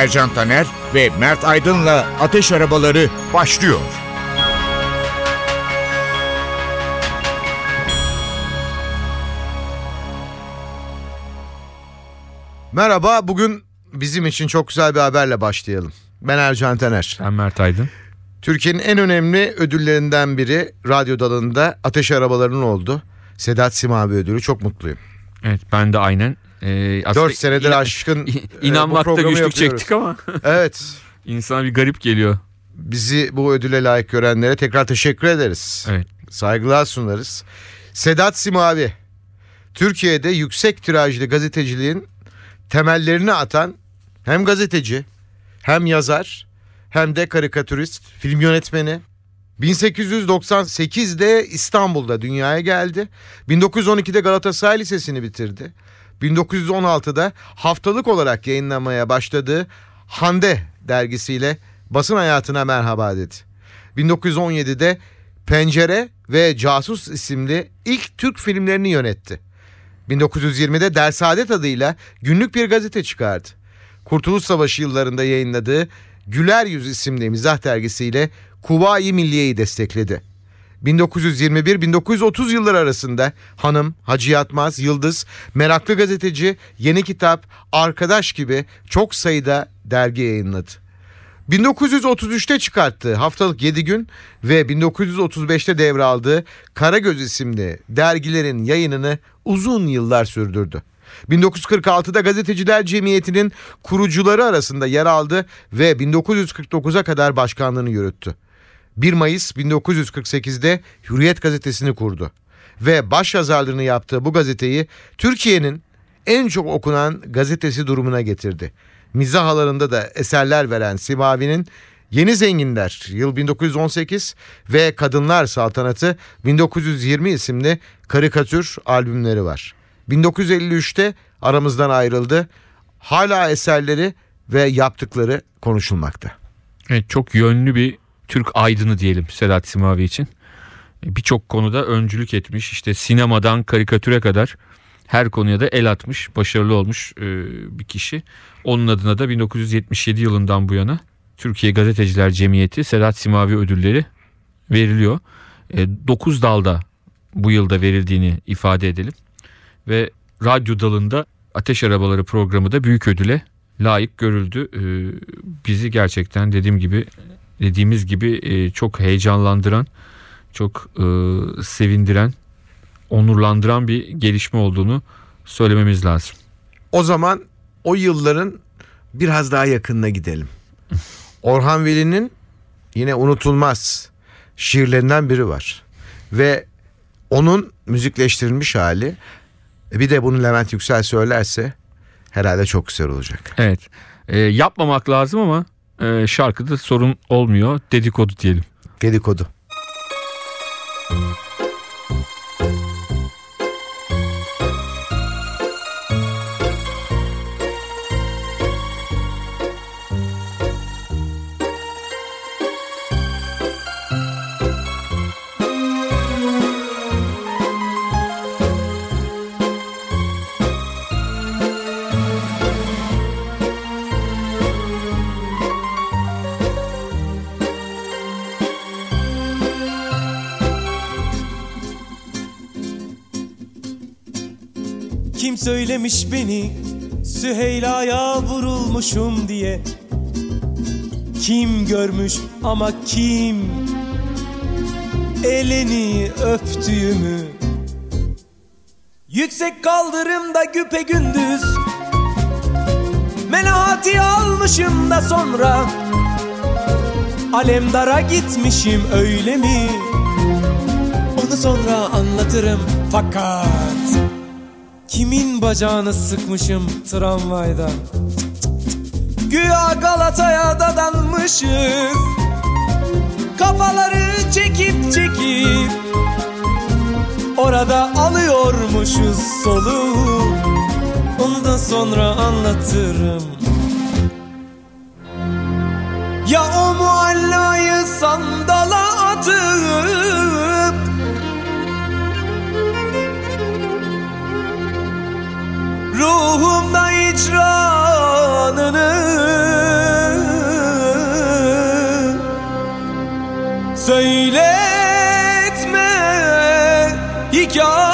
Ercan Taner ve Mert Aydın'la Ateş Arabaları başlıyor. Merhaba, bugün bizim için çok güzel bir haberle başlayalım. Ben Ercan Taner. Ben Mert Aydın. Türkiye'nin en önemli ödüllerinden biri radyo dalında Ateş Arabaları'nın oldu. Sedat Simavi ödülü. Çok mutluyum. Evet ben de aynen. Ee, aslında 4 senedir inan- aşkın e, inanmakta güçlük yapıyoruz. çektik ama Evet. insana bir garip geliyor. Bizi bu ödüle layık görenlere tekrar teşekkür ederiz. Evet. Saygılar sunarız. Sedat Simavi. Türkiye'de yüksek tirajlı gazeteciliğin temellerini atan hem gazeteci hem yazar hem de karikatürist, film yönetmeni. 1898'de İstanbul'da dünyaya geldi. 1912'de Galatasaray Lisesi'ni bitirdi. 1916'da haftalık olarak yayınlamaya başladığı Hande dergisiyle basın hayatına merhaba dedi. 1917'de Pencere ve Casus isimli ilk Türk filmlerini yönetti. 1920'de Dersaadet adıyla günlük bir gazete çıkardı. Kurtuluş Savaşı yıllarında yayınladığı Güler Yüz isimli mizah dergisiyle Kuvayi Milliye'yi destekledi. 1921-1930 yılları arasında Hanım, Hacı Yatmaz, Yıldız, Meraklı Gazeteci, Yeni Kitap, Arkadaş gibi çok sayıda dergi yayınladı. 1933'te çıkarttığı haftalık 7 gün ve 1935'te devraldığı Karagöz isimli dergilerin yayınını uzun yıllar sürdürdü. 1946'da Gazeteciler Cemiyeti'nin kurucuları arasında yer aldı ve 1949'a kadar başkanlığını yürüttü. 1 Mayıs 1948'de Hürriyet gazetesini kurdu ve başyazarlığını yaptığı bu gazeteyi Türkiye'nin en çok okunan gazetesi durumuna getirdi. Mizah alanında da eserler veren Simavi'nin Yeni Zenginler yıl 1918 ve Kadınlar Saltanatı 1920 isimli karikatür albümleri var. 1953'te aramızdan ayrıldı. Hala eserleri ve yaptıkları konuşulmakta. Evet çok yönlü bir Türk aydını diyelim Sedat Simavi için. Birçok konuda öncülük etmiş. İşte sinemadan karikatüre kadar her konuya da el atmış, başarılı olmuş e, bir kişi. Onun adına da 1977 yılından bu yana Türkiye Gazeteciler Cemiyeti Sedat Simavi ödülleri veriliyor. 9 dalda bu yılda verildiğini ifade edelim. Ve radyo dalında Ateş Arabaları programı da büyük ödüle layık görüldü. E, bizi gerçekten dediğim gibi dediğimiz gibi e, çok heyecanlandıran, çok e, sevindiren, onurlandıran bir gelişme olduğunu söylememiz lazım. O zaman o yılların biraz daha yakınına gidelim. Orhan Veli'nin yine unutulmaz şiirlerinden biri var. Ve onun müzikleştirilmiş hali e, bir de bunu Levent Yüksel söylerse herhalde çok güzel olacak. Evet. E, yapmamak lazım ama e, şarkıda sorun olmuyor. Dedikodu diyelim. Dedikodu. Kim söylemiş beni Süheyla'ya vurulmuşum diye. Kim görmüş ama kim? Elini öptüğümü. Yüksek kaldırımda güpe gündüz. Menahati almışım da sonra. Alemdara gitmişim öyle mi? Onu sonra anlatırım fakat Kimin bacağını sıkmışım tramvayda? Güya Galata'ya dadanmışız. Kafaları çekip çekip Orada alıyormuşuz soluğu Ondan sonra anlatırım. Ya o muallayı sandala atıp Ruhumda icranını Söyletme hikayesi.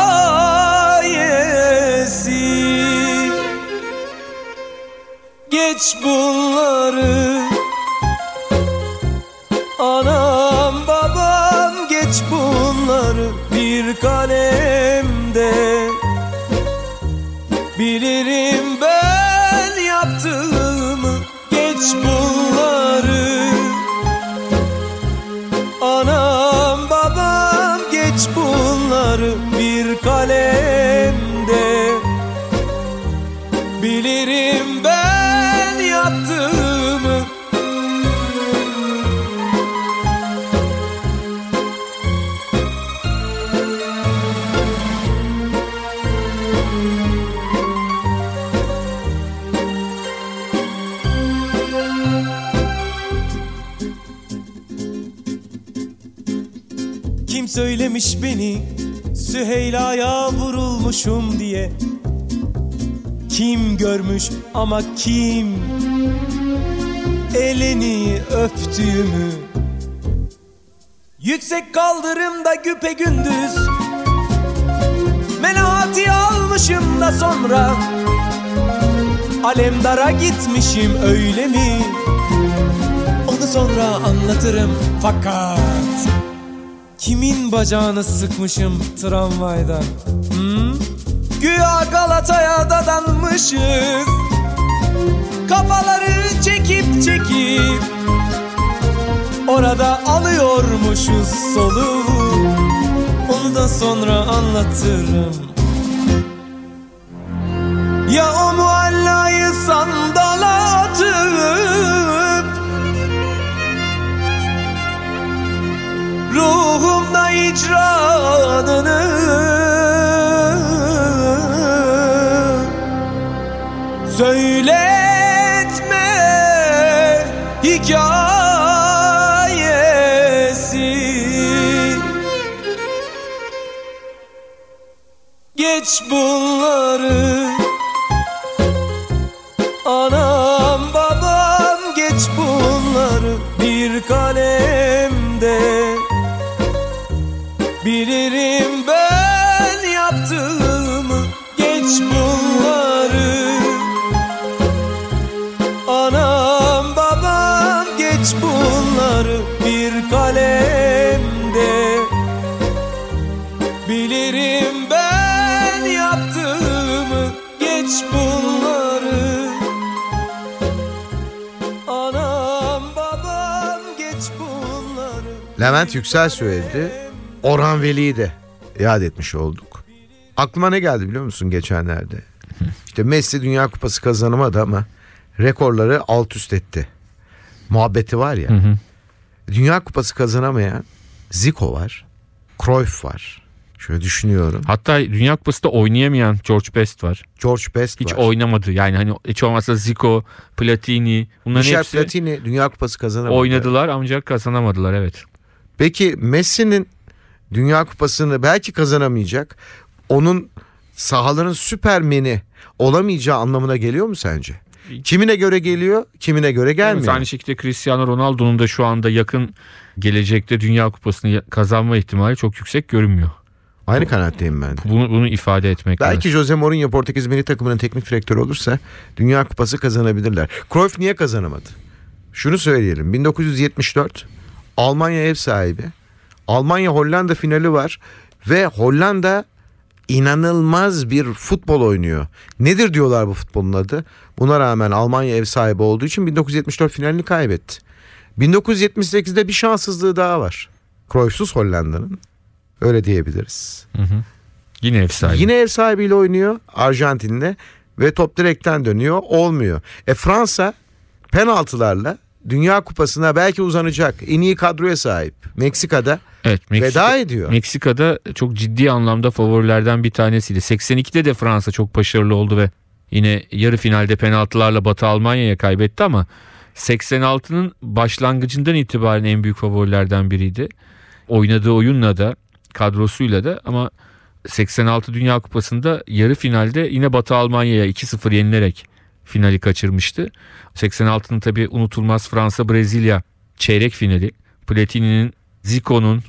Geç bunları Bilirim ben yaptığımı. Kim söylemiş beni? Süheyla'ya vurulmuşum diye Kim görmüş ama kim Elini öptüğümü Yüksek kaldırımda güpe gündüz Menahati almışım da sonra Alemdara gitmişim öyle mi? Onu sonra anlatırım fakat Kimin bacağını sıkmışım tramvayda? Hmm? Güya Galata'ya dadanmışız. Kafaları çekip çekip Orada alıyormuşuz soluğu Onu da sonra anlatırım. Ya o Geç bunları Levent Yüksel söyledi. Orhan Veli'yi de yad etmiş olduk. Aklıma ne geldi biliyor musun geçenlerde? İşte Messi Dünya Kupası kazanamadı ama rekorları alt üst etti. Muhabbeti var ya. Dünya Kupası kazanamayan Zico var. Cruyff var. Şöyle düşünüyorum. Hatta Dünya Kupası'nda oynayamayan George Best var. George Best Hiç var. oynamadı. Yani hani hiç olmazsa Zico, Platini bunların Michel hepsi Platini Dünya Kupası kazanamadı. oynadılar ancak kazanamadılar evet. Peki Messi'nin Dünya Kupası'nı belki kazanamayacak. Onun sahaların süpermeni olamayacağı anlamına geliyor mu sence? Kimine göre geliyor, kimine göre gelmiyor. Aynı şekilde Cristiano Ronaldo'nun da şu anda yakın gelecekte Dünya Kupası'nı kazanma ihtimali çok yüksek görünmüyor. Aynı kanaatteyim ben. de. Bunu bunu ifade etmek lazım. Belki Jose Mourinho Portekiz milli takımının teknik direktörü olursa Dünya Kupası kazanabilirler. Cruyff niye kazanamadı? Şunu söyleyelim. 1974 Almanya ev sahibi. Almanya Hollanda finali var ve Hollanda inanılmaz bir futbol oynuyor. Nedir diyorlar bu futbolun adı? Buna rağmen Almanya ev sahibi olduğu için 1974 finalini kaybetti. 1978'de bir şanssızlığı daha var. Cruyff'suz Hollanda'nın. Öyle diyebiliriz. Yine ev sahibi. Yine ev sahibiyle oynuyor Arjantin'de ve top direkten dönüyor olmuyor. E Fransa penaltılarla Dünya Kupası'na belki uzanacak en iyi kadroya sahip. Meksika'da Evet, Meksika, veda ediyor. Meksika'da çok ciddi anlamda favorilerden bir tanesiydi. 82'de de Fransa çok başarılı oldu ve yine yarı finalde penaltılarla Batı Almanya'ya kaybetti ama 86'nın başlangıcından itibaren en büyük favorilerden biriydi. Oynadığı oyunla da kadrosuyla da ama 86 Dünya Kupası'nda yarı finalde yine Batı Almanya'ya 2-0 yenilerek finali kaçırmıştı. 86'nın tabii unutulmaz Fransa-Brezilya çeyrek finali. Platini'nin, Zico'nun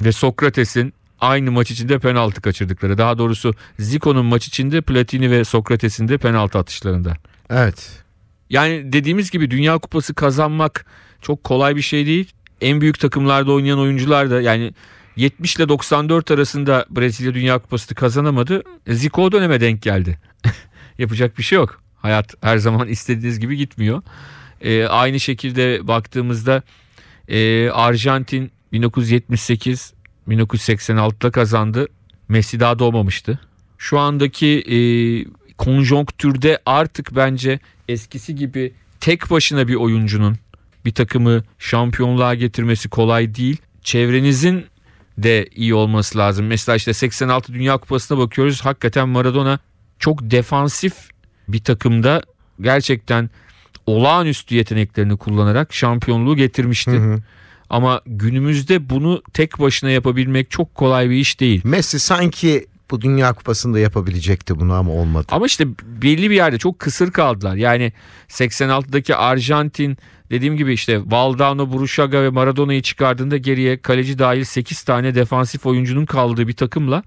ve Sokrates'in aynı maç içinde penaltı kaçırdıkları. Daha doğrusu Zico'nun maç içinde Platini ve Sokrates'in de penaltı atışlarında. Evet. Yani dediğimiz gibi Dünya Kupası kazanmak çok kolay bir şey değil. En büyük takımlarda oynayan oyuncular da yani 70 ile 94 arasında Brezilya Dünya Kupası'nı kazanamadı. Zico o döneme denk geldi. Yapacak bir şey yok. Hayat her zaman istediğiniz gibi gitmiyor. Ee, aynı şekilde baktığımızda e, Arjantin 1978 1986'da kazandı. Messi daha doğmamıştı. Şu andaki e, konjonktürde artık bence eskisi gibi tek başına bir oyuncunun bir takımı şampiyonluğa getirmesi kolay değil. Çevrenizin de iyi olması lazım. Mesela işte 86 Dünya Kupası'na bakıyoruz. Hakikaten Maradona çok defansif bir takımda gerçekten olağanüstü yeteneklerini kullanarak şampiyonluğu getirmişti. Hı hı. Ama günümüzde bunu tek başına yapabilmek çok kolay bir iş değil. Messi sanki bu Dünya Kupası'nda yapabilecekti bunu ama olmadı. Ama işte belli bir yerde çok kısır kaldılar. Yani 86'daki Arjantin dediğim gibi işte Valdano, Buruşaga ve Maradona'yı çıkardığında geriye kaleci dahil 8 tane defansif oyuncunun kaldığı bir takımla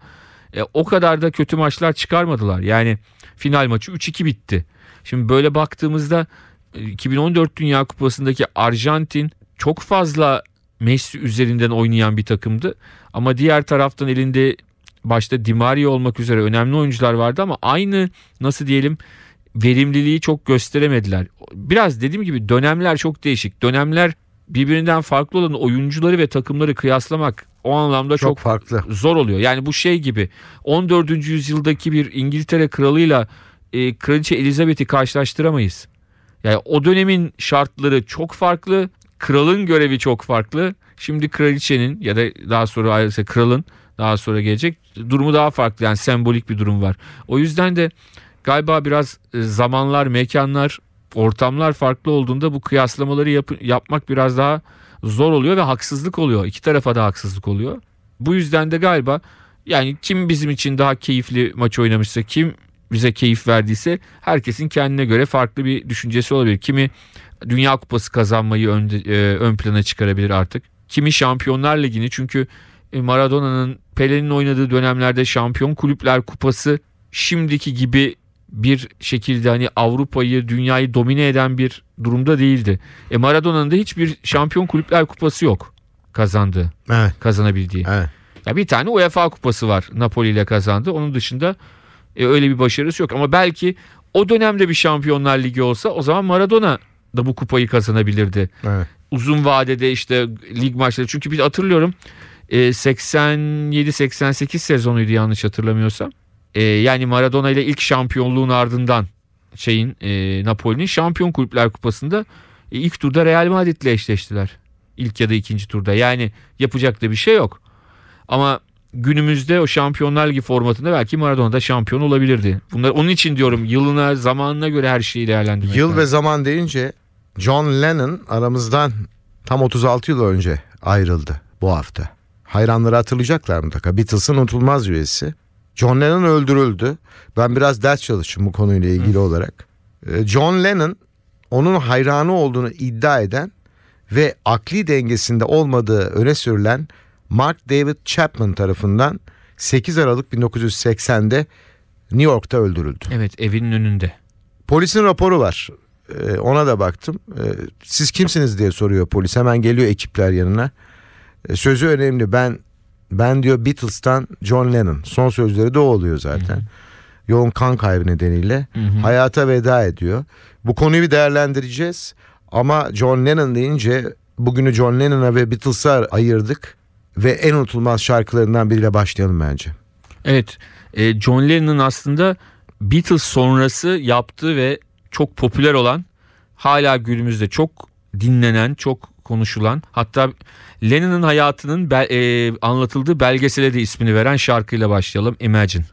e, o kadar da kötü maçlar çıkarmadılar. Yani final maçı 3-2 bitti. Şimdi böyle baktığımızda e, 2014 Dünya Kupası'ndaki Arjantin çok fazla Messi üzerinden oynayan bir takımdı. Ama diğer taraftan elinde başta Di Maria olmak üzere önemli oyuncular vardı ama aynı nasıl diyelim verimliliği çok gösteremediler. Biraz dediğim gibi dönemler çok değişik. Dönemler birbirinden farklı olan oyuncuları ve takımları kıyaslamak o anlamda Çok, çok, farklı. zor oluyor. Yani bu şey gibi 14. yüzyıldaki bir İngiltere kralıyla e, kraliçe Elizabeth'i karşılaştıramayız. Yani o dönemin şartları çok farklı. Kralın görevi çok farklı. Şimdi kraliçenin ya da daha sonra ayrıca kralın daha sonra gelecek durumu daha farklı. Yani sembolik bir durum var. O yüzden de galiba biraz e, zamanlar, mekanlar, ortamlar farklı olduğunda bu kıyaslamaları yap- yapmak biraz daha zor oluyor ve haksızlık oluyor. İki tarafa da haksızlık oluyor. Bu yüzden de galiba yani kim bizim için daha keyifli maç oynamışsa, kim bize keyif verdiyse herkesin kendine göre farklı bir düşüncesi olabilir. Kimi Dünya Kupası kazanmayı ön, e, ön plana çıkarabilir artık. Kimi Şampiyonlar Ligi'ni çünkü e, Maradona'nın Pele'nin oynadığı dönemlerde Şampiyon Kulüpler Kupası şimdiki gibi bir şekilde hani Avrupa'yı, dünyayı domine eden bir durumda değildi. E Maradona'nın da hiçbir Şampiyon Kulüpler Kupası yok kazandığı, Evet. kazanabildiği. Evet. Ya bir tane UEFA kupası var Napoli ile kazandı. Onun dışında e, öyle bir başarısı yok. Ama belki o dönemde bir Şampiyonlar Ligi olsa o zaman Maradona da bu kupayı kazanabilirdi. Evet. Uzun vadede işte lig maçları. Çünkü bir hatırlıyorum e, 87-88 sezonuydu yanlış hatırlamıyorsam. E, yani Maradona ile ilk şampiyonluğun ardından şeyin e, Napoli'nin Şampiyon Kulüpler Kupası'nda e, ilk turda Real Madrid'le eşleştiler. İlk ya da ikinci turda. Yani yapacak da bir şey yok. Ama günümüzde o Şampiyonlar Ligi formatında belki Maradona da şampiyon olabilirdi. Bunlar onun için diyorum yılına, zamanına göre her şeyi değerlendirmek Yıl lazım. ve zaman deyince John Lennon aramızdan tam 36 yıl önce ayrıldı bu hafta. Hayranları hatırlayacaklar mutlaka. Beatles'ın unutulmaz üyesi. John Lennon öldürüldü. Ben biraz ders çalıştım bu konuyla ilgili olarak. Ee, John Lennon onun hayranı olduğunu iddia eden ve akli dengesinde olmadığı öne sürülen Mark David Chapman tarafından 8 Aralık 1980'de New York'ta öldürüldü. Evet evinin önünde. Polisin raporu var. Ee, ona da baktım. Ee, siz kimsiniz diye soruyor polis. Hemen geliyor ekipler yanına. Ee, sözü önemli. Ben ben diyor Beatles'tan John Lennon. Son sözleri de o oluyor zaten. Yoğun kan kaybı nedeniyle hayata veda ediyor. Bu konuyu bir değerlendireceğiz. Ama John Lennon deyince bugünü John Lennon'a ve Beatles'a ayırdık. Ve en unutulmaz şarkılarından biriyle başlayalım bence. Evet e, John Lennon'ın aslında Beatles sonrası yaptığı ve çok popüler olan hala günümüzde çok dinlenen, çok konuşulan hatta Lennon'ın hayatının bel- e, anlatıldığı belgesele de ismini veren şarkıyla başlayalım. Imagine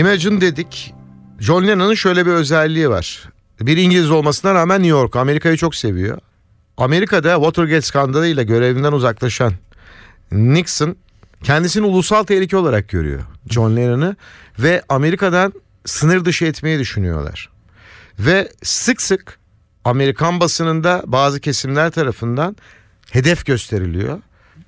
Imagine dedik. John Lennon'ın şöyle bir özelliği var. Bir İngiliz olmasına rağmen New York, Amerika'yı çok seviyor. Amerika'da Watergate skandalıyla görevinden uzaklaşan Nixon kendisini ulusal tehlike olarak görüyor John Lennon'ı ve Amerika'dan sınır dışı etmeyi düşünüyorlar. Ve sık sık Amerikan basınında bazı kesimler tarafından hedef gösteriliyor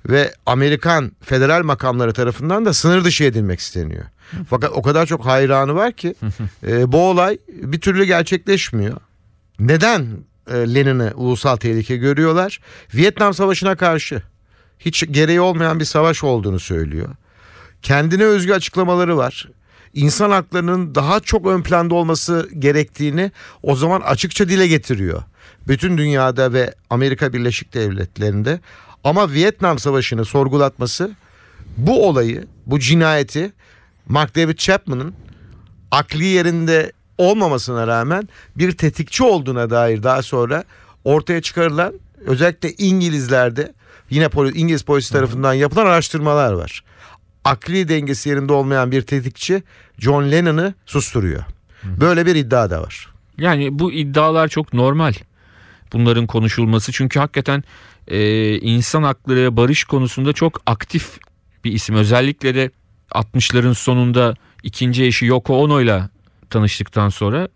ve Amerikan federal makamları tarafından da sınır dışı edilmek isteniyor. Fakat o kadar çok hayranı var ki e, bu olay bir türlü gerçekleşmiyor. Neden e, Lenin'i ulusal tehlike görüyorlar? Vietnam Savaşı'na karşı hiç gereği olmayan bir savaş olduğunu söylüyor. Kendine özgü açıklamaları var. İnsan haklarının daha çok ön planda olması gerektiğini o zaman açıkça dile getiriyor. Bütün dünyada ve Amerika Birleşik Devletleri'nde ama Vietnam Savaşı'nı sorgulatması bu olayı, bu cinayeti Mark David Chapman'ın akli yerinde olmamasına rağmen bir tetikçi olduğuna dair daha sonra ortaya çıkarılan özellikle İngilizlerde yine poli- İngiliz polisi tarafından yapılan araştırmalar var. Akli dengesi yerinde olmayan bir tetikçi John Lennon'ı susturuyor. Böyle bir iddia da var. Yani bu iddialar çok normal. Bunların konuşulması çünkü hakikaten e, insan hakları barış konusunda çok aktif bir isim. Özellikle de 60'ların sonunda ikinci eşi Yoko Ono'yla tanıştıktan sonra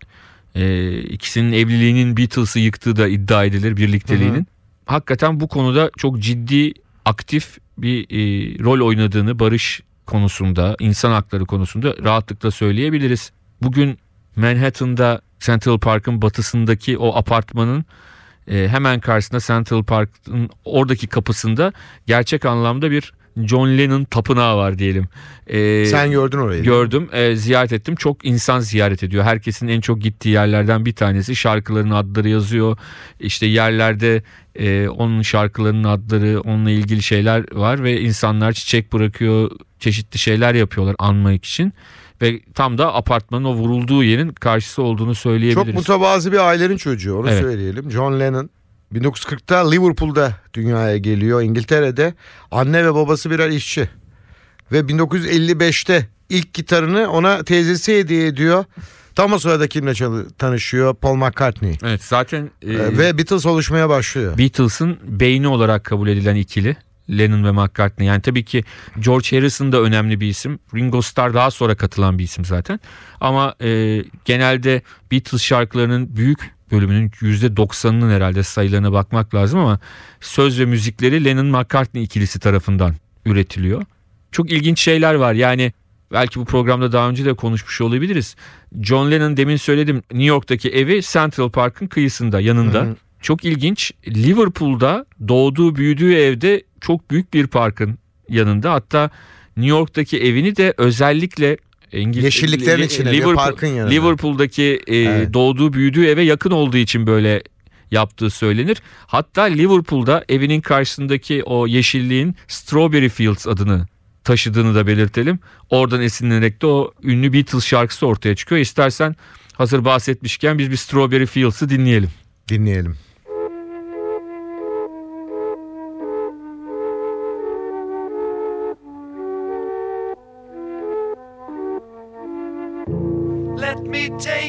e, ikisinin evliliğinin Beatles'ı yıktığı da iddia edilir birlikteliğinin. Hakikaten bu konuda çok ciddi aktif bir e, rol oynadığını barış konusunda, insan hakları konusunda rahatlıkla söyleyebiliriz. Bugün Manhattan'da Central Park'ın batısındaki o apartmanın e, hemen karşısında Central Park'ın oradaki kapısında gerçek anlamda bir John Lennon tapınağı var diyelim. E, Sen gördün orayı. Gördüm, e, ziyaret ettim. Çok insan ziyaret ediyor. Herkesin en çok gittiği yerlerden bir tanesi. Şarkıların adları yazıyor. İşte yerlerde e, onun şarkılarının adları, onunla ilgili şeyler var ve insanlar çiçek bırakıyor, çeşitli şeyler yapıyorlar anmak için. Ve tam da apartmanın o vurulduğu yerin karşısı olduğunu söyleyebiliriz. Çok mütevazı bir ailenin çocuğu onu Evet. söyleyelim. John Lennon 1940'ta Liverpool'da dünyaya geliyor İngiltere'de. Anne ve babası birer işçi. Ve 1955'te ilk gitarını ona teyzesi hediye ediyor. Tam o sırada kimle tanışıyor? Paul McCartney. Evet zaten e, Ee, Ve Beatles oluşmaya başlıyor. Beatles'ın beyni olarak kabul edilen ikili. Lennon ve McCartney. Yani tabii ki George Harrison da önemli bir isim. Ringo Starr daha sonra katılan bir isim zaten. Ama e, genelde Beatles şarkılarının büyük bölümünün %90'ının herhalde sayılarına bakmak lazım ama söz ve müzikleri Lennon McCartney ikilisi tarafından üretiliyor. Çok ilginç şeyler var. Yani belki bu programda daha önce de konuşmuş olabiliriz. John Lennon demin söyledim New York'taki evi Central Park'ın kıyısında yanında. Hı hı. Çok ilginç. Liverpool'da doğduğu büyüdüğü evde çok büyük bir parkın yanında. Hatta New York'taki evini de özellikle İngiliz Yeşilliklerin içine, bir parkın yanında. Liverpool'daki e, Evet. doğduğu büyüdüğü eve yakın olduğu için böyle yaptığı söylenir. Hatta Liverpool'da evinin karşısındaki o yeşilliğin Strawberry Fields adını taşıdığını da belirtelim. Oradan esinlenerek de o ünlü Beatles şarkısı ortaya çıkıyor. İstersen hazır bahsetmişken biz bir Strawberry Fields'ı dinleyelim. Dinleyelim. Me take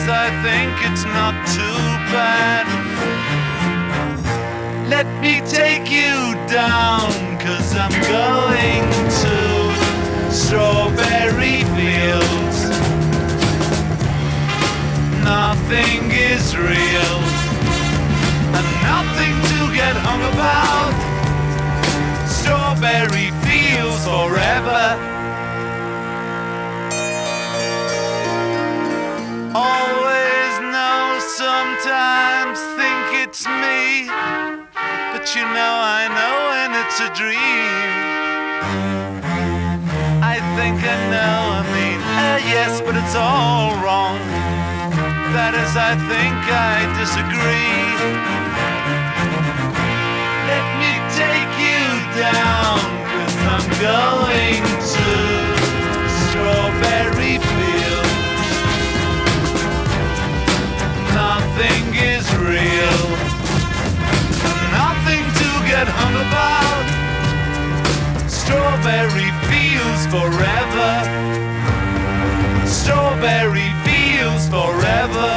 Is, I think it's not too bad. Let me take you down, cause I'm going to Strawberry Fields. Nothing is real, and nothing to get hung about. But you know, I know when it's a dream. I think I know, I mean, uh, yes, but it's all wrong. That is, I think I disagree. Let me take you down, cause I'm going to Strawberry Fields. Nothing get hung about. Strawberry fields forever. Strawberry fields forever.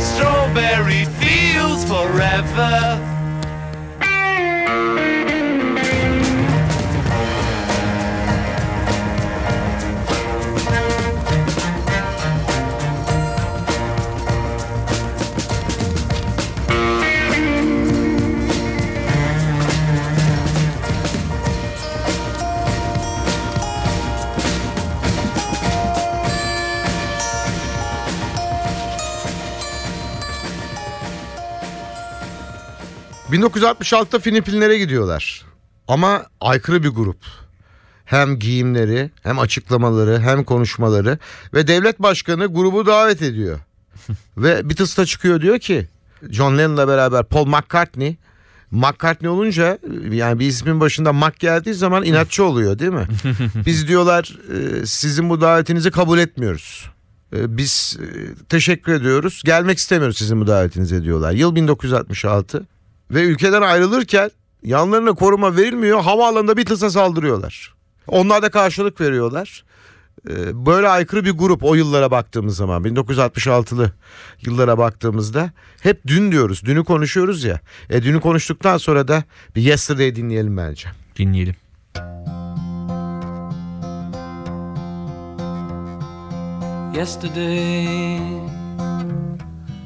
Strawberry fields forever. 1966'da Filipinlere gidiyorlar. Ama aykırı bir grup. Hem giyimleri, hem açıklamaları, hem konuşmaları ve devlet başkanı grubu davet ediyor. ve Beatles'ta çıkıyor diyor ki John Lennon'la beraber Paul McCartney McCartney olunca yani bir ismin başında Mac geldiği zaman inatçı oluyor değil mi? Biz diyorlar e, sizin bu davetinizi kabul etmiyoruz. E, Biz e, teşekkür ediyoruz. Gelmek istemiyoruz sizin bu davetinize diyorlar. Yıl 1966 ve ülkeden ayrılırken yanlarına koruma verilmiyor. Havaalanında Beatles'a saldırıyorlar. Onlar da karşılık veriyorlar. E, Böyle aykırı bir grup o yıllara baktığımız zaman 1966'lı yıllara baktığımızda hep dün diyoruz. Dünü konuşuyoruz ya. E dünü konuştuktan sonra da bir Yesterday dinleyelim bence. Dinleyelim. yesterday.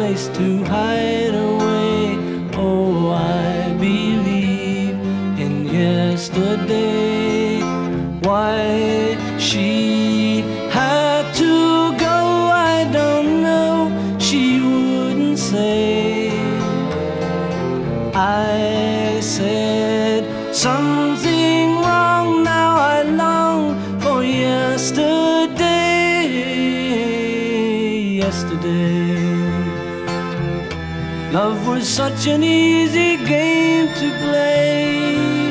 Place to hide away. Oh, I believe in yesterday. Why she had to go, I don't know. She wouldn't say. I said something wrong. Now I long for yesterday. Yesterday, love was such an easy game to play.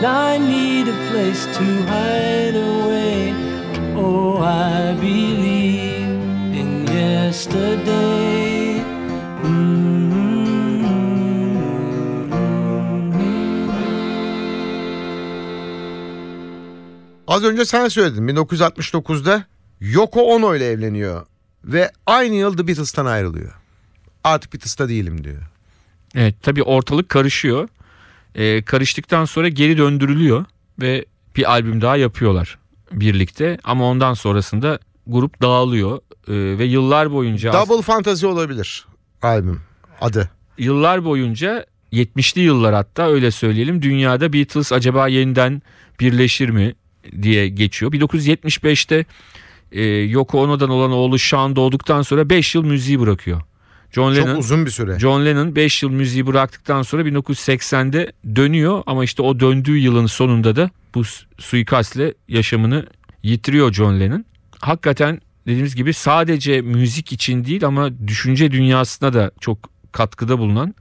Now I need a place to hide away. Oh, I believe in yesterday. Mm-hmm. Az önce sen söyledin 1969'da Yoko Ono ile evleniyor ve aynı yıl The Beatles'tan ayrılıyor. Artık Beatles'ta değilim diyor. Evet tabii ortalık karışıyor. Ee, karıştıktan sonra geri döndürülüyor ve bir albüm daha yapıyorlar birlikte. Ama ondan sonrasında grup dağılıyor Ee, ve yıllar boyunca Double Fantasy olabilir albüm adı. yıllar boyunca 70'li yıllar hatta öyle söyleyelim dünyada Beatles acaba yeniden birleşir mi diye geçiyor. 1975'te e, Yoko Ono'dan olan oğlu Sean doğduktan sonra 5 yıl müziği bırakıyor. John Çok Lennon uzun bir süre. John Lennon 5 yıl müziği bıraktıktan sonra 1980'de dönüyor ama işte o döndüğü yılın sonunda da bu su- suikastle yaşamını yitiriyor John Lennon. Hakikaten dediğimiz gibi sadece müzik için değil ama düşünce dünyasına da çok katkıda bulunan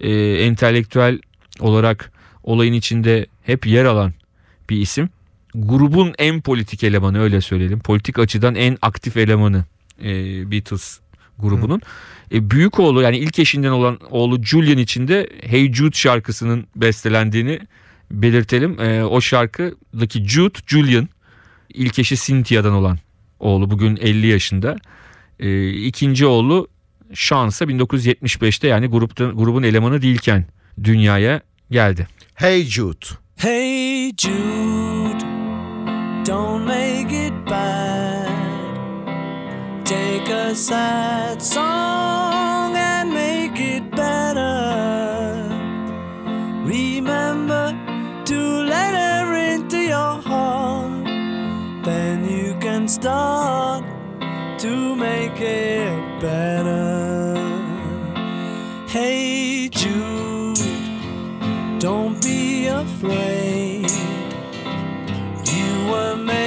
e, entelektüel olarak olayın içinde hep yer alan bir isim. Grubun en politik elemanı öyle söyleyelim. Politik açıdan en aktif elemanı e, Beatles grubunun. E, büyük oğlu yani ilk eşinden olan oğlu Julian için de Hey Jude şarkısının bestelendiğini belirtelim. E, o şarkıdaki Jude, Julian ilk eşi Cynthia'dan olan oğlu bugün 50 yaşında. E, ikinci oğlu ise 1975'te yani grupta, grubun elemanı değilken dünyaya geldi. Hey Jude. Hey Jude, don't make it. Take a sad song and make it better. Remember to let her into your heart. Then you can start to make it better. Hey Jude. Don't be afraid. You were made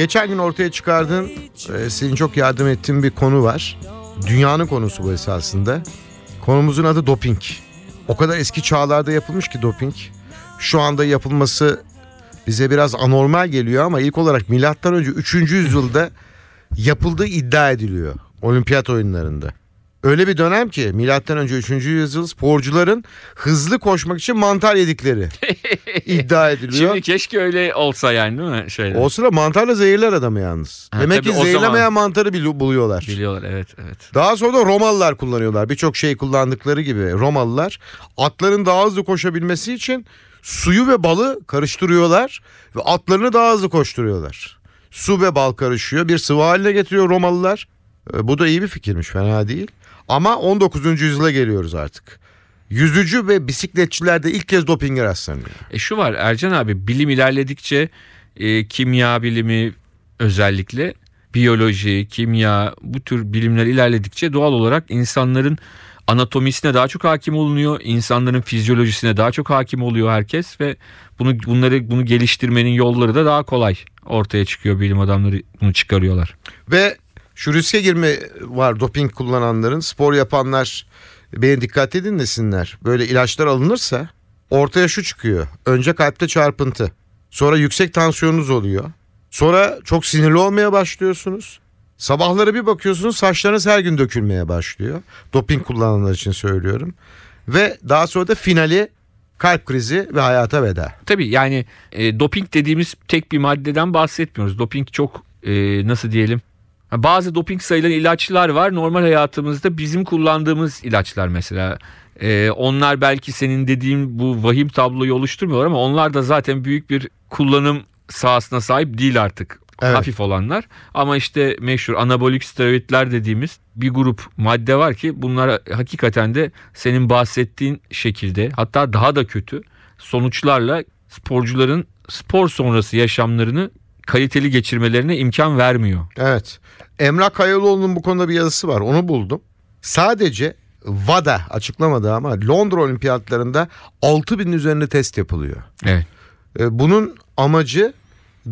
Geçen gün ortaya çıkardığın, e, senin çok yardım ettiğin bir konu var. Dünyanın konusu bu esasında. Konumuzun adı doping. O kadar eski çağlarda yapılmış ki doping. Şu anda yapılması bize biraz anormal geliyor ama ilk olarak milattan önce 3. yüzyılda yapıldığı iddia ediliyor olimpiyat oyunlarında. Öyle bir dönem ki milattan önce 3. yüzyıl sporcuların hızlı koşmak için mantar yedikleri iddia ediliyor. Şimdi keşke öyle olsa yani değil mi? Şeyler. O sıra mantarla zehirler adamı yalnız. Ha, Demek ki o zaman- zehirlemeyen mantarı buluyorlar. Biliyorlar evet evet. Daha sonra da Romalılar kullanıyorlar. Birçok şey kullandıkları gibi Romalılar atların daha hızlı koşabilmesi için suyu ve balı karıştırıyorlar ve atlarını daha hızlı koşturuyorlar. Su ve bal karışıyor. Bir sıvı haline getiriyor Romalılar. E, Bu da iyi bir fikirmiş fena değil. Ama 19. yüzyıla geliyoruz artık. Yüzücü ve bisikletçilerde ilk kez dopinge rastlanıyor. E şu var Ercan abi bilim ilerledikçe e, kimya bilimi özellikle biyoloji, kimya bu tür bilimler ilerledikçe doğal olarak insanların anatomisine daha çok hakim olunuyor. insanların fizyolojisine daha çok hakim oluyor herkes ve bunu bunları bunu geliştirmenin yolları da daha kolay ortaya çıkıyor bilim adamları bunu çıkarıyorlar. Ve şu riske girme var doping kullananların spor yapanlar beni dikkat edin desinler. Böyle ilaçlar alınırsa ortaya şu çıkıyor. Önce kalpte çarpıntı. Sonra yüksek tansiyonunuz oluyor. Sonra çok sinirli olmaya başlıyorsunuz. Sabahları bir bakıyorsunuz saçlarınız her gün dökülmeye başlıyor. Doping kullananlar için söylüyorum. Ve daha sonra da finali kalp krizi ve hayata veda. Tabii yani e, doping dediğimiz tek bir maddeden bahsetmiyoruz. Doping çok e, nasıl diyelim? Bazı doping sayılan ilaçlar var. Normal hayatımızda bizim kullandığımız ilaçlar mesela. E, onlar belki senin dediğin bu vahim tabloyu oluşturmuyorlar ama onlar da zaten büyük bir kullanım sahasına sahip değil artık. Evet. Hafif olanlar ama işte meşhur anabolik steroidler dediğimiz bir grup madde var ki bunlar hakikaten de senin bahsettiğin şekilde hatta daha da kötü sonuçlarla sporcuların spor sonrası yaşamlarını kaliteli geçirmelerine imkan vermiyor. Evet. Emrah Kayalıoğlu'nun bu konuda bir yazısı var. Onu buldum. Sadece WADA açıklamadı ama Londra Olimpiyatlarında 6000'in üzerinde test yapılıyor. Evet. E, Bunun amacı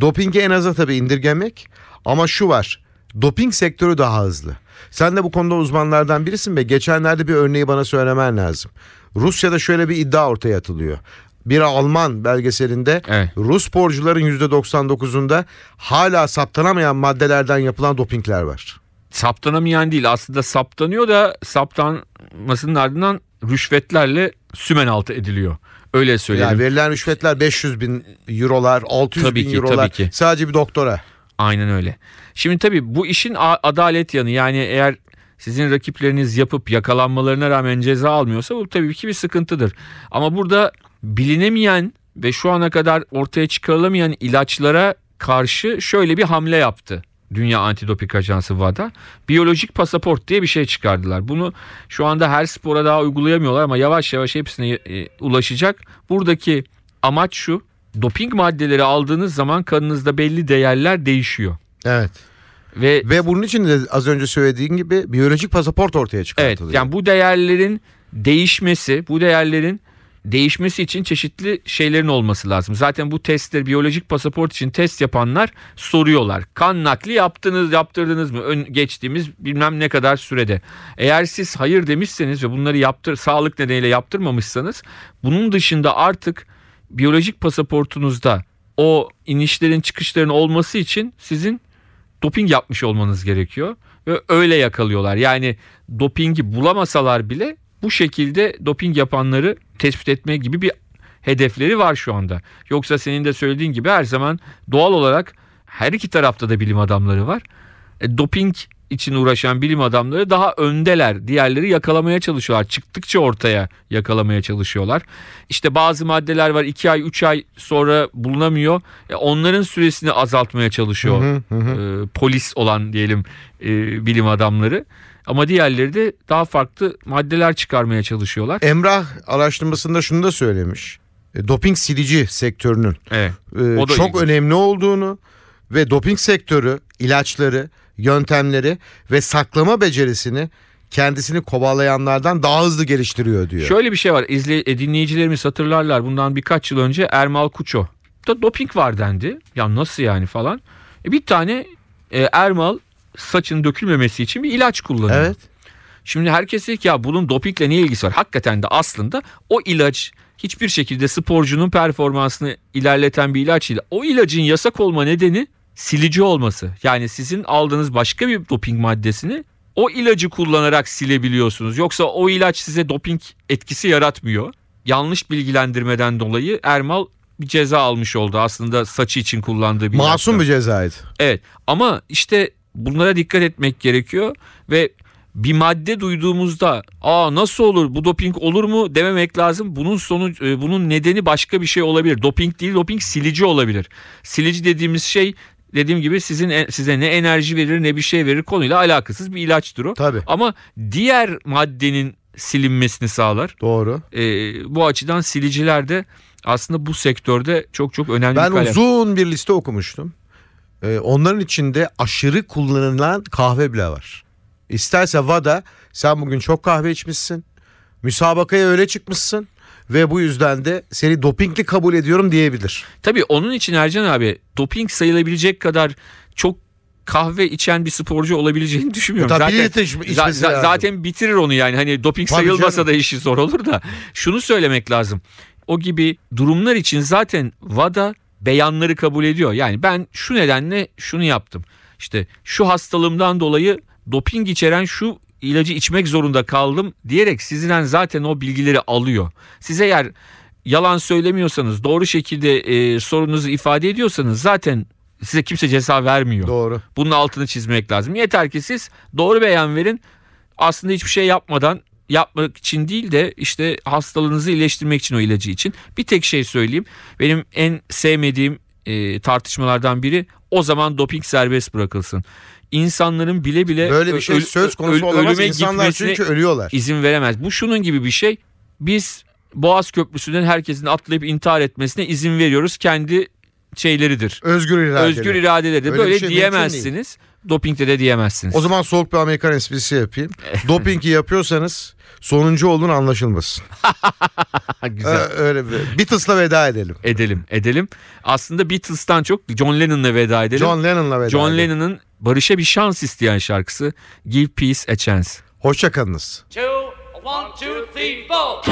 dopingi en aza tabii indirgemek ama şu var. Doping sektörü daha hızlı. Sen de bu konuda uzmanlardan birisin ve geçenlerde bir örneği bana söylemen lazım. Rusya'da şöyle bir iddia ortaya atılıyor. Bir Alman belgeselinde Evet. Rus sporcuların %99'unda hala saptanamayan maddelerden yapılan dopingler var. Saptanamayan değil aslında saptanıyor da saptanmasının ardından rüşvetlerle sümen altı ediliyor. Öyle söyleyelim. Yani verilen rüşvetler 500 bin eurolar, 600 Tabii bin ki, eurolar tabii ki. sadece bir doktora. Aynen öyle. Şimdi tabii bu işin adalet yanı yani eğer sizin rakipleriniz yapıp yakalanmalarına rağmen ceza almıyorsa bu tabii ki bir sıkıntıdır. Ama burada bilinemeyen ve şu ana kadar ortaya çıkarılamayan ilaçlara karşı şöyle bir hamle yaptı. Dünya Antidoping Ajansı WADA biyolojik pasaport diye bir şey çıkardılar. Bunu şu anda her spora daha uygulayamıyorlar ama yavaş yavaş hepsine e, ulaşacak. Buradaki amaç şu. Doping maddeleri aldığınız zaman kanınızda belli değerler değişiyor. Evet. Ve Ve bunun için de az önce söylediğin gibi biyolojik pasaport ortaya evet çıkartılıyor. yani bu değerlerin değişmesi, bu değerlerin değişmesi için çeşitli şeylerin olması lazım. Zaten bu testler biyolojik pasaport için test yapanlar soruyorlar. Kan nakli yaptınız, yaptırdınız mı? Ön, geçtiğimiz bilmem ne kadar sürede. Eğer siz hayır demişseniz ve bunları yaptır sağlık nedeniyle yaptırmamışsanız bunun dışında artık biyolojik pasaportunuzda o inişlerin çıkışların olması için sizin doping yapmış olmanız gerekiyor ve öyle yakalıyorlar. Yani dopingi bulamasalar bile bu şekilde doping yapanları tespit etme gibi bir hedefleri var şu anda. Yoksa senin de söylediğin gibi her zaman doğal olarak her iki tarafta da bilim adamları var. E, doping için uğraşan bilim adamları daha öndeler. Diğerleri yakalamaya çalışıyorlar. Çıktıkça ortaya yakalamaya çalışıyorlar. İşte bazı maddeler var 2 ay 3 ay sonra bulunamıyor. E, onların süresini azaltmaya çalışıyor e, polis olan diyelim e, bilim adamları. Ama diğerleri de daha farklı maddeler çıkarmaya çalışıyorlar. Emrah araştırmasında şunu da söylemiş. E, doping silici sektörünün Evet. e, çok ilginç. önemli olduğunu ve doping sektörü ilaçları, yöntemleri ve saklama becerisini kendisini kovalayanlardan daha hızlı geliştiriyor diyor. Şöyle bir şey var. İzle, e, dinleyicilerimiz hatırlarlar. Bundan birkaç yıl önce Ermal Kuço da doping var dendi. Ya nasıl yani falan. E, bir tane e, Ermal saçın dökülmemesi için bir ilaç kullanıyor. Evet. Şimdi herkes diyor ki ya bunun dopingle ne ilgisi var? Hakikaten de aslında o ilaç hiçbir şekilde sporcunun performansını ilerleten bir ilaç değil. O ilacın yasak olma nedeni silici olması. Yani sizin aldığınız başka bir doping maddesini o ilacı kullanarak silebiliyorsunuz. Yoksa o ilaç size doping etkisi yaratmıyor. Yanlış bilgilendirmeden dolayı Ermal bir ceza almış oldu aslında saçı için kullandığı bir Masum ilaçtan. bir cezaydı. Evet ama işte bunlara dikkat etmek gerekiyor ve bir madde duyduğumuzda aa nasıl olur bu doping olur mu dememek lazım. Bunun sonu e, bunun nedeni başka bir şey olabilir. Doping değil doping silici olabilir. Silici dediğimiz şey dediğim gibi sizin e- size ne enerji verir ne bir şey verir konuyla alakasız bir ilaçtır o. Tabii. Ama diğer maddenin silinmesini sağlar. Doğru. E, bu açıdan siliciler de aslında bu sektörde çok çok önemli Ben bir kalem. uzun bir liste okumuştum. Ee, onların içinde aşırı kullanılan kahve bile var. İsterse VADA sen bugün çok kahve içmişsin. Müsabakaya öyle çıkmışsın. Ve bu yüzden de seni dopingli kabul ediyorum diyebilir. Tabii onun için Ercan abi doping sayılabilecek kadar çok kahve içen bir sporcu olabileceğini düşünmüyorum. E tabii zaten, yetiş- za- za- lazım. zaten bitirir onu yani. Hani doping Tabii sayılmasa canım. da işi zor olur da. Şunu söylemek lazım. O gibi durumlar için zaten VADA beyanları kabul ediyor. Yani ben şu nedenle şunu yaptım. İşte şu hastalığımdan dolayı doping içeren şu ilacı içmek zorunda kaldım diyerek sizden zaten o bilgileri alıyor. Siz eğer yalan söylemiyorsanız doğru şekilde e, sorunuzu ifade ediyorsanız zaten size kimse ceza vermiyor. Doğru. Bunun altını çizmek lazım. Yeter ki siz doğru beyan verin. Aslında hiçbir şey yapmadan yapmak için değil de işte hastalığınızı iyileştirmek için o ilacı için. Bir tek şey söyleyeyim. Benim en sevmediğim e, tartışmalardan biri o zaman doping serbest bırakılsın. İnsanların bile bile Böyle bir şey söz konusu olamaz. ölüme İnsanlar çünkü ölüyorlar. izin veremez. Bu şunun gibi bir şey. Biz Boğaz Köprüsü'nden herkesin atlayıp intihar etmesine izin veriyoruz. Kendi şeyleridir. Özgür irade. Özgür iradeleri de böyle şey diyemezsiniz. Dopingde de diyemezsiniz. O zaman soğuk bir Amerikan esprisi yapayım. Dopingi yapıyorsanız sonuncu olun anlaşılmasın. Ee, Güzel. öyle bir. Beatles'la veda edelim. Edelim, edelim. Aslında Beatles'tan çok John Lennon'la veda edelim. John Lennon'la veda John edelim. Lennon'ın barışa bir şans isteyen şarkısı Give Peace a Chance. Hoşçakalınız. two, one, two, three, four.